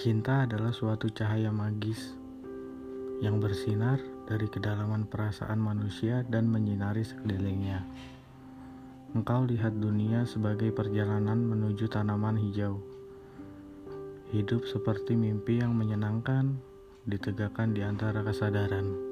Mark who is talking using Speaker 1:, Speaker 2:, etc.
Speaker 1: Cinta adalah suatu cahaya magis yang bersinar dari kedalaman perasaan manusia dan menyinari sekelilingnya. Engkau lihat dunia sebagai perjalanan menuju tanaman hijau. Hidup seperti mimpi yang menyenangkan, ditegakkan di antara kesadaran.